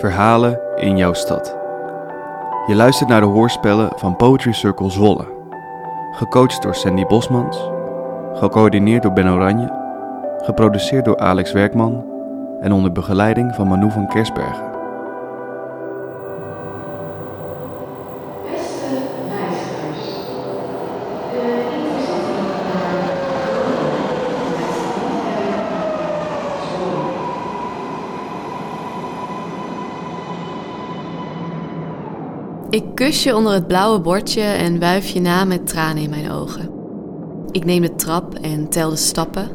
Verhalen in jouw stad. Je luistert naar de hoorspellen van Poetry Circle Zwolle. Gecoacht door Sandy Bosmans. Gecoördineerd door Ben Oranje. Geproduceerd door Alex Werkman. En onder begeleiding van Manu van Kersbergen. Ik kus je onder het blauwe bordje en wuif je na met tranen in mijn ogen. Ik neem de trap en tel de stappen.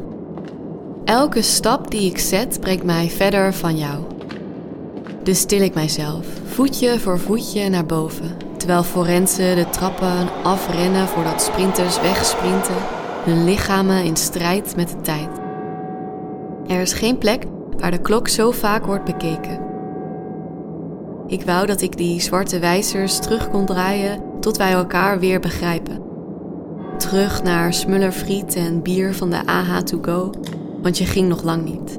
Elke stap die ik zet brengt mij verder van jou. Dus stil ik mijzelf, voetje voor voetje naar boven, terwijl forensen de trappen afrennen voordat sprinters wegsprinten, hun lichamen in strijd met de tijd. Er is geen plek waar de klok zo vaak wordt bekeken. Ik wou dat ik die zwarte wijzers terug kon draaien tot wij elkaar weer begrijpen. Terug naar smullerfriet en bier van de AH to go, want je ging nog lang niet.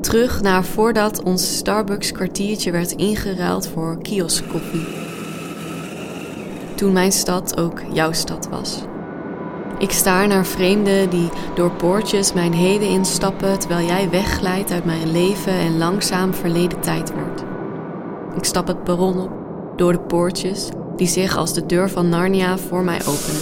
Terug naar voordat ons Starbucks kwartiertje werd ingeruild voor kioskkoffie. Toen mijn stad ook jouw stad was. Ik staar naar vreemden die door poortjes mijn heden instappen terwijl jij wegglijdt uit mijn leven en langzaam verleden tijd wordt. Ik stap het perron op, door de poortjes die zich als de deur van Narnia voor mij openen.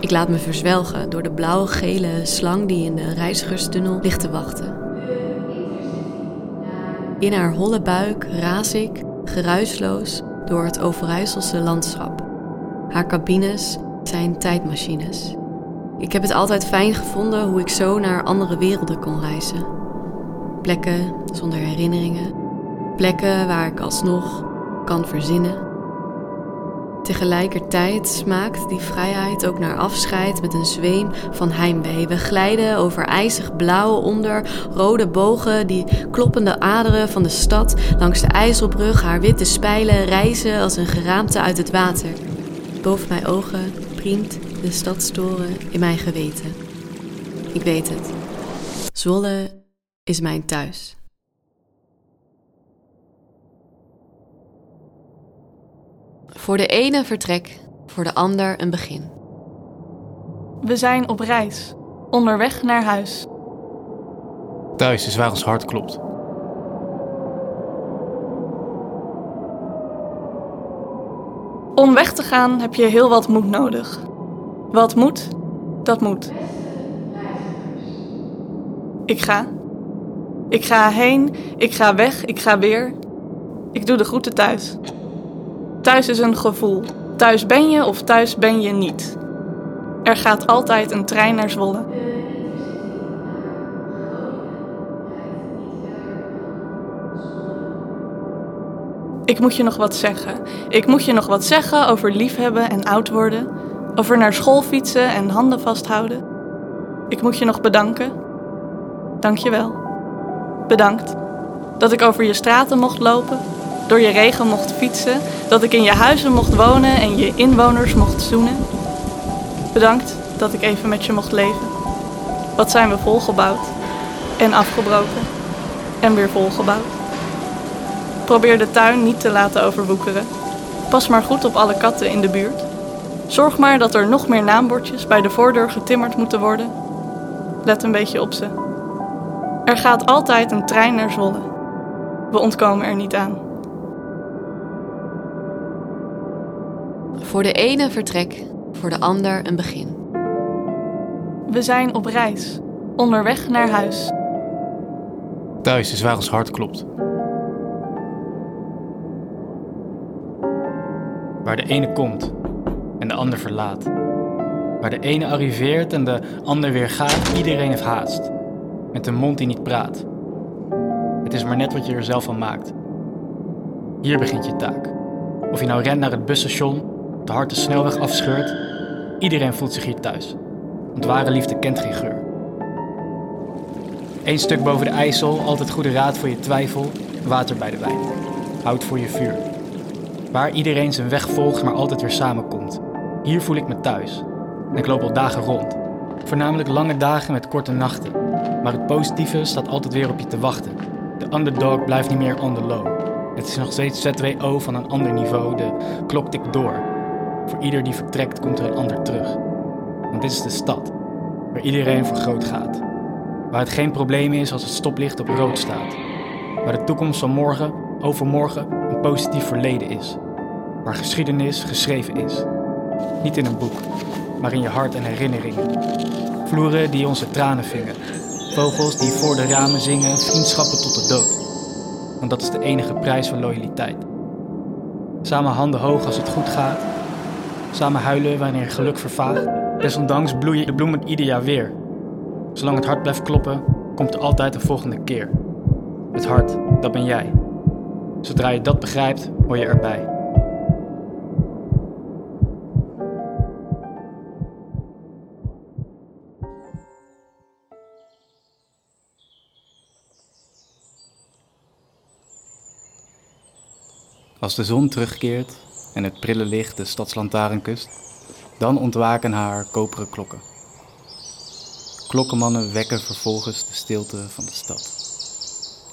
Ik laat me verzwelgen door de blauw-gele slang die in de reizigerstunnel ligt te wachten. In haar holle buik raas ik, geruisloos, door het Overijsselse landschap. Haar cabines zijn tijdmachines. Ik heb het altijd fijn gevonden hoe ik zo naar andere werelden kon reizen. Plekken zonder herinneringen. Plekken waar ik alsnog kan verzinnen. Tegelijkertijd smaakt die vrijheid ook naar afscheid met een zweem van heimwee. We glijden over ijzig blauw onder rode bogen, die kloppende aderen van de stad langs de IJsselbrug, haar witte spijlen reizen als een geraamte uit het water. Boven mijn ogen priemt de stadstoren in mijn geweten. Ik weet het. Zwolle is mijn thuis. Voor de ene vertrek, voor de ander een begin. We zijn op reis, onderweg naar huis. Thuis is waar ons hart klopt. Om weg te gaan heb je heel wat moed nodig. Wat moet, dat moet. Ik ga. Ik ga heen, ik ga weg, ik ga weer. Ik doe de groeten thuis. Thuis is een gevoel. Thuis ben je of thuis ben je niet. Er gaat altijd een trein naar Zwolle. Ik moet je nog wat zeggen. Ik moet je nog wat zeggen over liefhebben en oud worden. Over naar school fietsen en handen vasthouden. Ik moet je nog bedanken. Dank je wel. Bedankt. Dat ik over je straten mocht lopen, door je regen mocht fietsen, dat ik in je huizen mocht wonen en je inwoners mocht zoenen. Bedankt dat ik even met je mocht leven. Wat zijn we volgebouwd en afgebroken en weer volgebouwd. Probeer de tuin niet te laten overwoekeren. Pas maar goed op alle katten in de buurt. Zorg maar dat er nog meer naambordjes bij de voordeur getimmerd moeten worden. Let een beetje op ze. Er gaat altijd een trein naar Zwolle. We ontkomen er niet aan. Voor de ene vertrek, voor de ander een begin. We zijn op reis, onderweg naar huis. Thuis is waar ons hart klopt. Waar de ene komt en de ander verlaat. Waar de ene arriveert en de ander weer gaat, iedereen heeft haast. Met een mond die niet praat. Het is maar net wat je er zelf van maakt. Hier begint je taak. Of je nou rent naar het busstation, de hard snelweg afscheurt, iedereen voelt zich hier thuis. Want ware liefde kent geen geur. Eén stuk boven de IJssel, altijd goede raad voor je twijfel, water bij de wijn. Hout voor je vuur. Waar iedereen zijn weg volgt, maar altijd weer samenkomt. Hier voel ik me thuis. En ik loop al dagen rond. Voornamelijk lange dagen met korte nachten. Maar het positieve staat altijd weer op je te wachten. De underdog blijft niet meer on the low. Het is nog steeds ZWO van een ander niveau. De klok tikt door. Voor ieder die vertrekt komt er een ander terug. Want dit is de stad, waar iedereen voor groot gaat. Waar het geen probleem is als het stoplicht op rood staat. Waar de toekomst van morgen, overmorgen, een positief verleden is. Waar geschiedenis geschreven is. Niet in een boek, maar in je hart en herinneringen. Vloeren die onze tranen vingen. Vogels die voor de ramen zingen, vriendschappen tot de dood. Want dat is de enige prijs van loyaliteit. Samen handen hoog als het goed gaat. Samen huilen wanneer geluk vervaagt. Desondanks bloeien de bloemen ieder jaar weer. Zolang het hart blijft kloppen, komt er altijd een volgende keer. Het hart, dat ben jij. Zodra je dat begrijpt, hoor je erbij. Als de zon terugkeert en het prille licht de stadslantaarn kust, dan ontwaken haar koperen klokken. Klokkenmannen wekken vervolgens de stilte van de stad.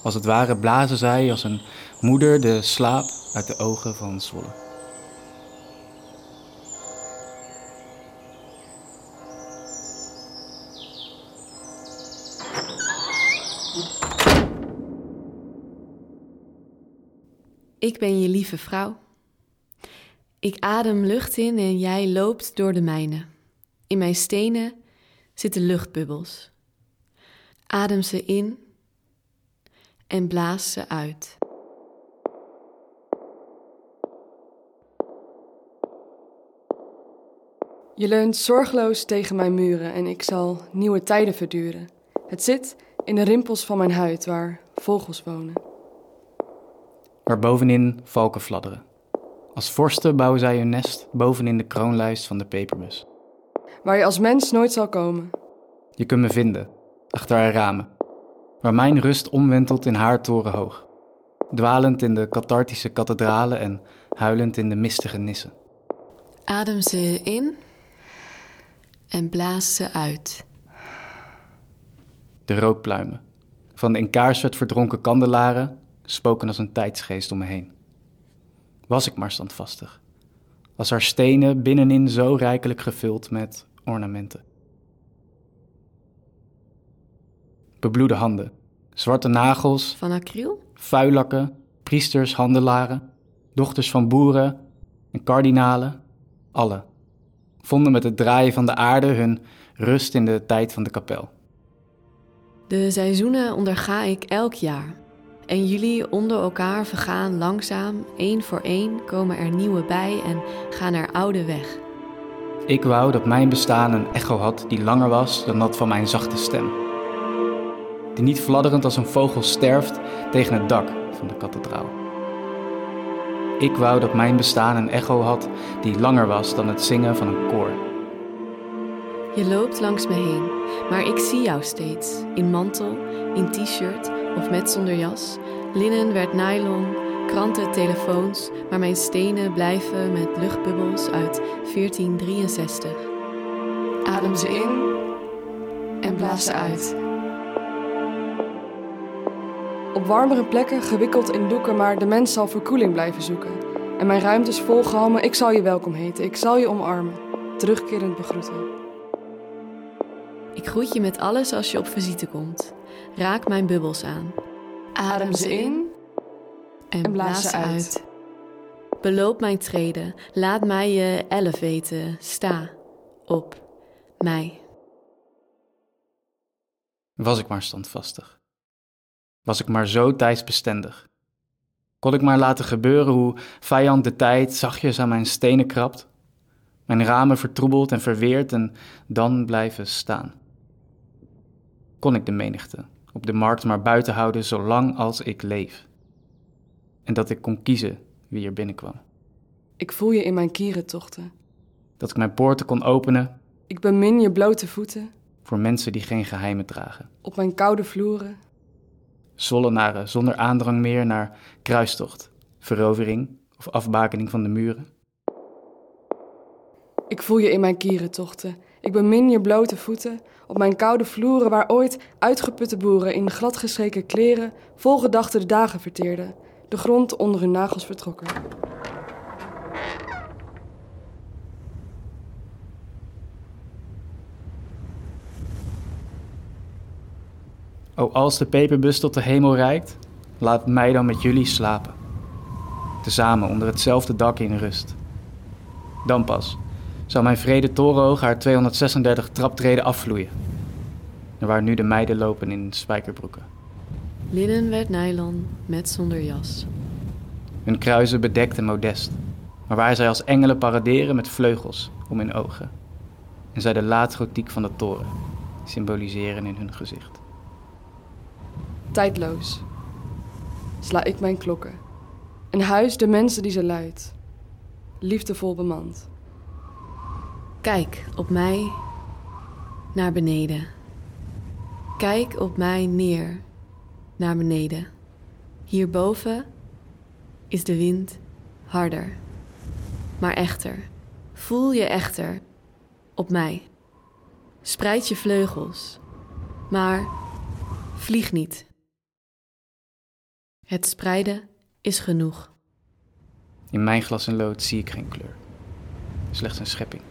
Als het ware blazen zij als een moeder de slaap uit de ogen van Zwolle. Ik ben je lieve vrouw. Ik adem lucht in en jij loopt door de mijne. In mijn stenen zitten luchtbubbels. Adem ze in en blaas ze uit. Je leunt zorgeloos tegen mijn muren en ik zal nieuwe tijden verduren. Het zit in de rimpels van mijn huid waar vogels wonen. Waar bovenin valken fladderen. Als vorsten bouwen zij hun nest bovenin de kroonlijst van de peperbus. Waar je als mens nooit zal komen. Je kunt me vinden, achter haar ramen. Waar mijn rust omwentelt in haar toren hoog. Dwalend in de cathartische kathedralen en huilend in de mistige nissen. Adem ze in en blaas ze uit. De rookpluimen. Van de in kaarsvet verdronken kandelaren spoken als een tijdsgeest om me heen. Was ik maar standvastig. Als haar stenen binnenin zo rijkelijk gevuld met ornamenten. Bebloede handen, zwarte nagels, Van acryl? vuilakken, priesters, handelaren, dochters van boeren en kardinalen, alle, vonden met het draaien van de aarde hun rust in de tijd van de kapel. De seizoenen onderga ik elk jaar. En jullie onder elkaar vergaan langzaam, één voor één komen er nieuwe bij en gaan er oude weg. Ik wou dat mijn bestaan een echo had die langer was dan dat van mijn zachte stem. Die niet fladderend als een vogel sterft tegen het dak van de kathedraal. Ik wou dat mijn bestaan een echo had die langer was dan het zingen van een koor. Je loopt langs me heen, maar ik zie jou steeds. In mantel, in t-shirt of met zonder jas. Linnen werd nylon, kranten, telefoons, maar mijn stenen blijven met luchtbubbels uit 1463. Adem ze in en blaas ze uit. Op warmere plekken gewikkeld in doeken, maar de mens zal verkoeling blijven zoeken. En mijn ruimte is volgehouden, ik zal je welkom heten, ik zal je omarmen. Terugkerend begroeten. Ik groet je met alles als je op visite komt. Raak mijn bubbels aan. Adem ze in en blaas ze uit. Beloop mijn treden, laat mij je elf weten. Sta op mij. Was ik maar standvastig. Was ik maar zo tijdsbestendig. Kon ik maar laten gebeuren hoe vijand de tijd zachtjes aan mijn stenen krabt, mijn ramen vertroebelt en verweert en dan blijven staan. Kon ik de menigte op de markt maar buiten houden zolang als ik leef. En dat ik kon kiezen wie er binnenkwam. Ik voel je in mijn kierentochten. Dat ik mijn poorten kon openen Ik bemin je blote voeten voor mensen die geen geheimen dragen. op mijn koude vloeren. Zwollenaren zonder aandrang meer naar kruistocht, verovering of afbakening van de muren. Ik voel je in mijn kierentochten. Ik bemin je blote voeten op mijn koude vloeren waar ooit uitgeputte boeren in gladgestreken kleren volgedachte de dagen verteerden, de grond onder hun nagels vertrokken. O, als de peperbus tot de hemel reikt, laat mij dan met jullie slapen. Tezamen onder hetzelfde dak in rust. Dan pas zal mijn vrede torenhoog haar 236 traptreden afvloeien. En waar nu de meiden lopen in spijkerbroeken. Linnen werd nylon met zonder jas. Hun kruisen bedekt en modest, maar waar zij als engelen paraderen met vleugels om hun ogen. En zij de laatgotiek van de toren symboliseren in hun gezicht. Tijdloos sla ik mijn klokken. Een huis de mensen die ze luidt. Liefdevol bemand. Kijk op mij naar beneden. Kijk op mij neer naar beneden. Hierboven is de wind harder, maar echter. Voel je echter op mij. Spreid je vleugels, maar vlieg niet. Het spreiden is genoeg. In mijn glas en lood zie ik geen kleur, slechts een schepping.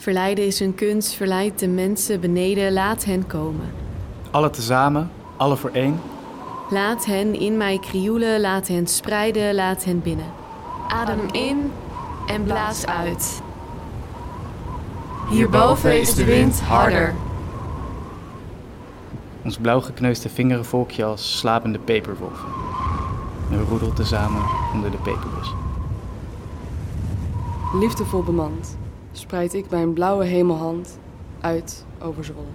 Verleiden is hun kunst, verleid de mensen beneden, laat hen komen. Alle tezamen, alle voor één. Laat hen in mij krioelen, laat hen spreiden, laat hen binnen. Adem in en blaas uit. Hierboven is de wind harder. Ons blauw gekneusde vingerenvolkje als slapende peperwolven. En we tezamen onder de peperbus. Liefdevol bemand spreid ik mijn blauwe hemelhand uit over Zwolle.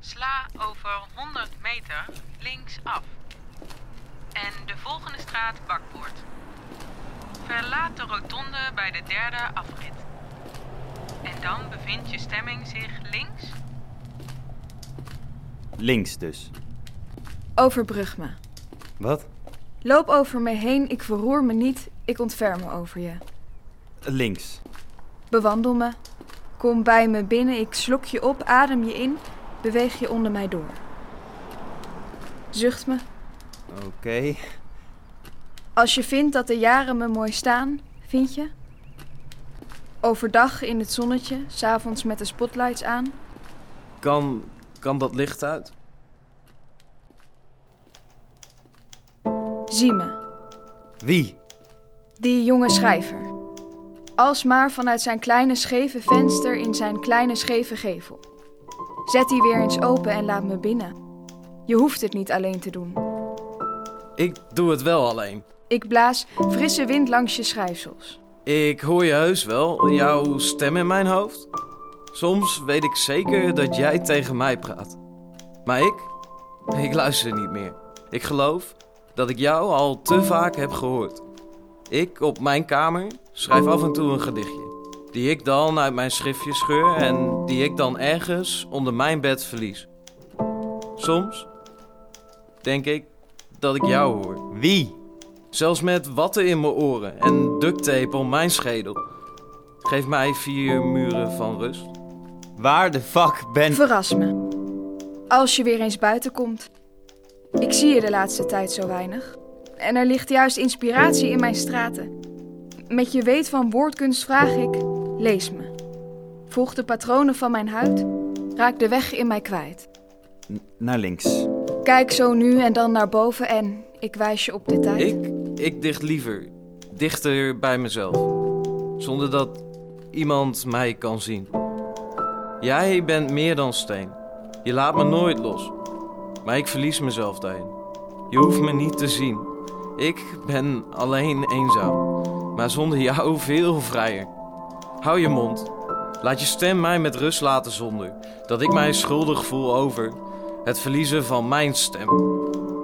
Sla over 100 meter linksaf. En de volgende straat bakboord. Verlaat de rotonde bij de derde afrit. En dan bevindt je stemming zich links. Links dus. Overbrug me. Wat? Loop over me heen, ik verroer me niet, ik ontferm me over je. Links. Bewandel me. Kom bij me binnen, ik slok je op, adem je in, beweeg je onder mij door. Zucht me. Oké. Als je vindt dat de jaren me mooi staan, vind je? Overdag in het zonnetje, s'avonds met de spotlights aan. Kan, kan dat licht uit? Zie me, Wie? die jonge schrijver. Alsmaar vanuit zijn kleine scheve venster in zijn kleine scheve gevel. Zet die weer eens open en laat me binnen. Je hoeft het niet alleen te doen. Ik doe het wel alleen. Ik blaas frisse wind langs je schrijfsels. Ik hoor je heus wel, jouw stem in mijn hoofd. Soms weet ik zeker dat jij tegen mij praat. Maar ik? Ik luister niet meer. Ik geloof dat ik jou al te vaak heb gehoord. Ik op mijn kamer schrijf af en toe een gedichtje. Die ik dan uit mijn schriftje scheur en die ik dan ergens onder mijn bed verlies. Soms denk ik dat ik jou hoor. Wie? Zelfs met watten in mijn oren en ducttape om mijn schedel. Geef mij vier muren van rust. Waar de fuck ben... Verras me. Als je weer eens buiten komt. Ik zie je de laatste tijd zo weinig. En er ligt juist inspiratie in mijn straten. Met je weet van woordkunst vraag ik, lees me. Volg de patronen van mijn huid, raak de weg in mij kwijt. N- naar links. Kijk zo nu en dan naar boven en ik wijs je op de tijd. Ik, ik dicht liever. Dichter bij mezelf. Zonder dat iemand mij kan zien. Jij bent meer dan steen. Je laat me nooit los. Maar ik verlies mezelf daarin. Je hoeft me niet te zien. Ik ben alleen eenzaam. Maar zonder jou veel vrijer. Hou je mond. Laat je stem mij met rust laten zonder dat ik mij schuldig voel over het verliezen van mijn stem.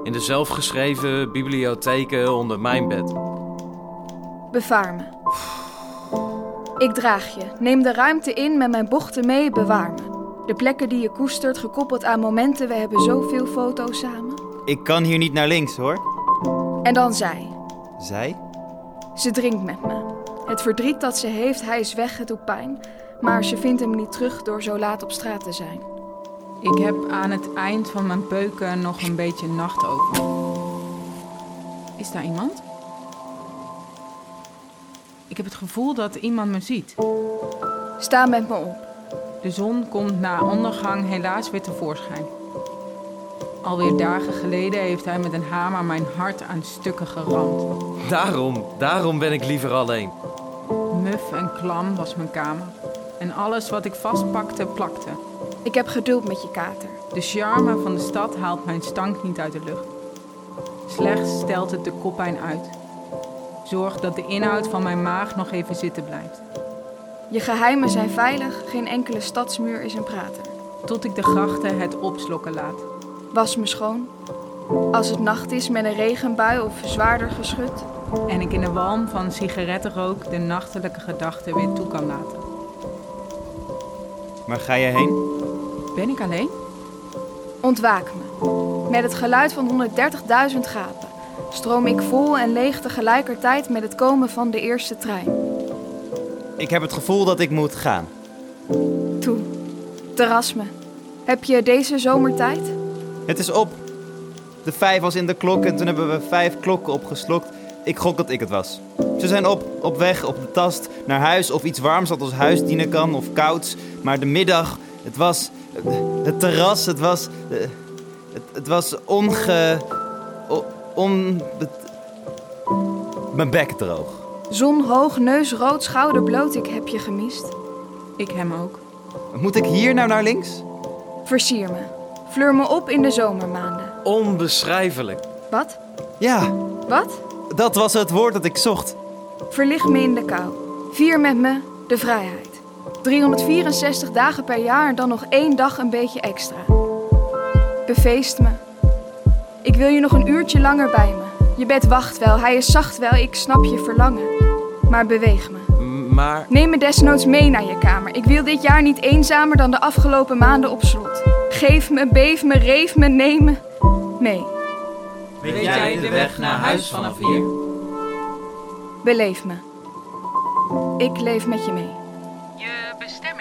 In de zelfgeschreven bibliotheken onder mijn bed. Bevaar me. Ik draag je. Neem de ruimte in met mijn bochten mee, bewaar me. De plekken die je koestert, gekoppeld aan momenten, we hebben zoveel foto's samen. Ik kan hier niet naar links hoor. En dan zij. Zij? Ze drinkt met me. Het verdriet dat ze heeft, hij is weg, het doet pijn. Maar ze vindt hem niet terug door zo laat op straat te zijn. Ik heb aan het eind van mijn peuken nog een beetje nacht over. Is daar iemand? Ik heb het gevoel dat iemand me ziet. Sta met me op. De zon komt na ondergang helaas weer tevoorschijn. Alweer dagen geleden heeft hij met een hamer mijn hart aan stukken geramd. Daarom, daarom ben ik liever alleen. Muf en klam was mijn kamer. En alles wat ik vastpakte, plakte. Ik heb geduld met je kater. De charme van de stad haalt mijn stank niet uit de lucht. Slechts stelt het de koppijn uit. Zorg dat de inhoud van mijn maag nog even zitten blijft. Je geheimen zijn veilig, geen enkele stadsmuur is een prater. Tot ik de grachten het opslokken laat. Was me schoon. Als het nacht is met een regenbui of zwaarder geschud. En ik in de walm van sigarettenrook de nachtelijke gedachten weer toe kan laten. Waar ga je heen? Ben ik alleen? Ontwaak me. Met het geluid van 130.000 gapen stroom ik vol en leeg tegelijkertijd met het komen van de eerste trein. Ik heb het gevoel dat ik moet gaan. Toe, terras me. Heb je deze zomertijd? Het is op. De vijf was in de klok en toen hebben we vijf klokken opgeslokt. Ik gok dat ik het was. Ze zijn op, op weg, op de tast, naar huis of iets warms dat als huis dienen kan of kouds. Maar de middag, het was. Het terras, het was. Het, het was onge. On. mijn bek droog. Zon hoog, neus rood, schouder bloot, ik heb je gemist. Ik hem ook. Moet ik hier nou naar links? Versier me. Fleur me op in de zomermaanden. Onbeschrijfelijk. Wat? Ja, Wat? dat was het woord dat ik zocht. Verlicht me in de kou. Vier met me de vrijheid. 364 dagen per jaar en dan nog één dag een beetje extra. Befeest me. Ik wil je nog een uurtje langer bij me. Je bed wacht wel, hij is zacht wel, ik snap je verlangen. Maar beweeg me. M- Maar Neem me desnoods mee naar je kamer. Ik wil dit jaar niet eenzamer dan de afgelopen maanden op slot. Geef me, beef me, reef me, neem me mee. Weet jij de weg naar huis vanaf hier? Beleef me. Ik leef met je mee. Je besteedt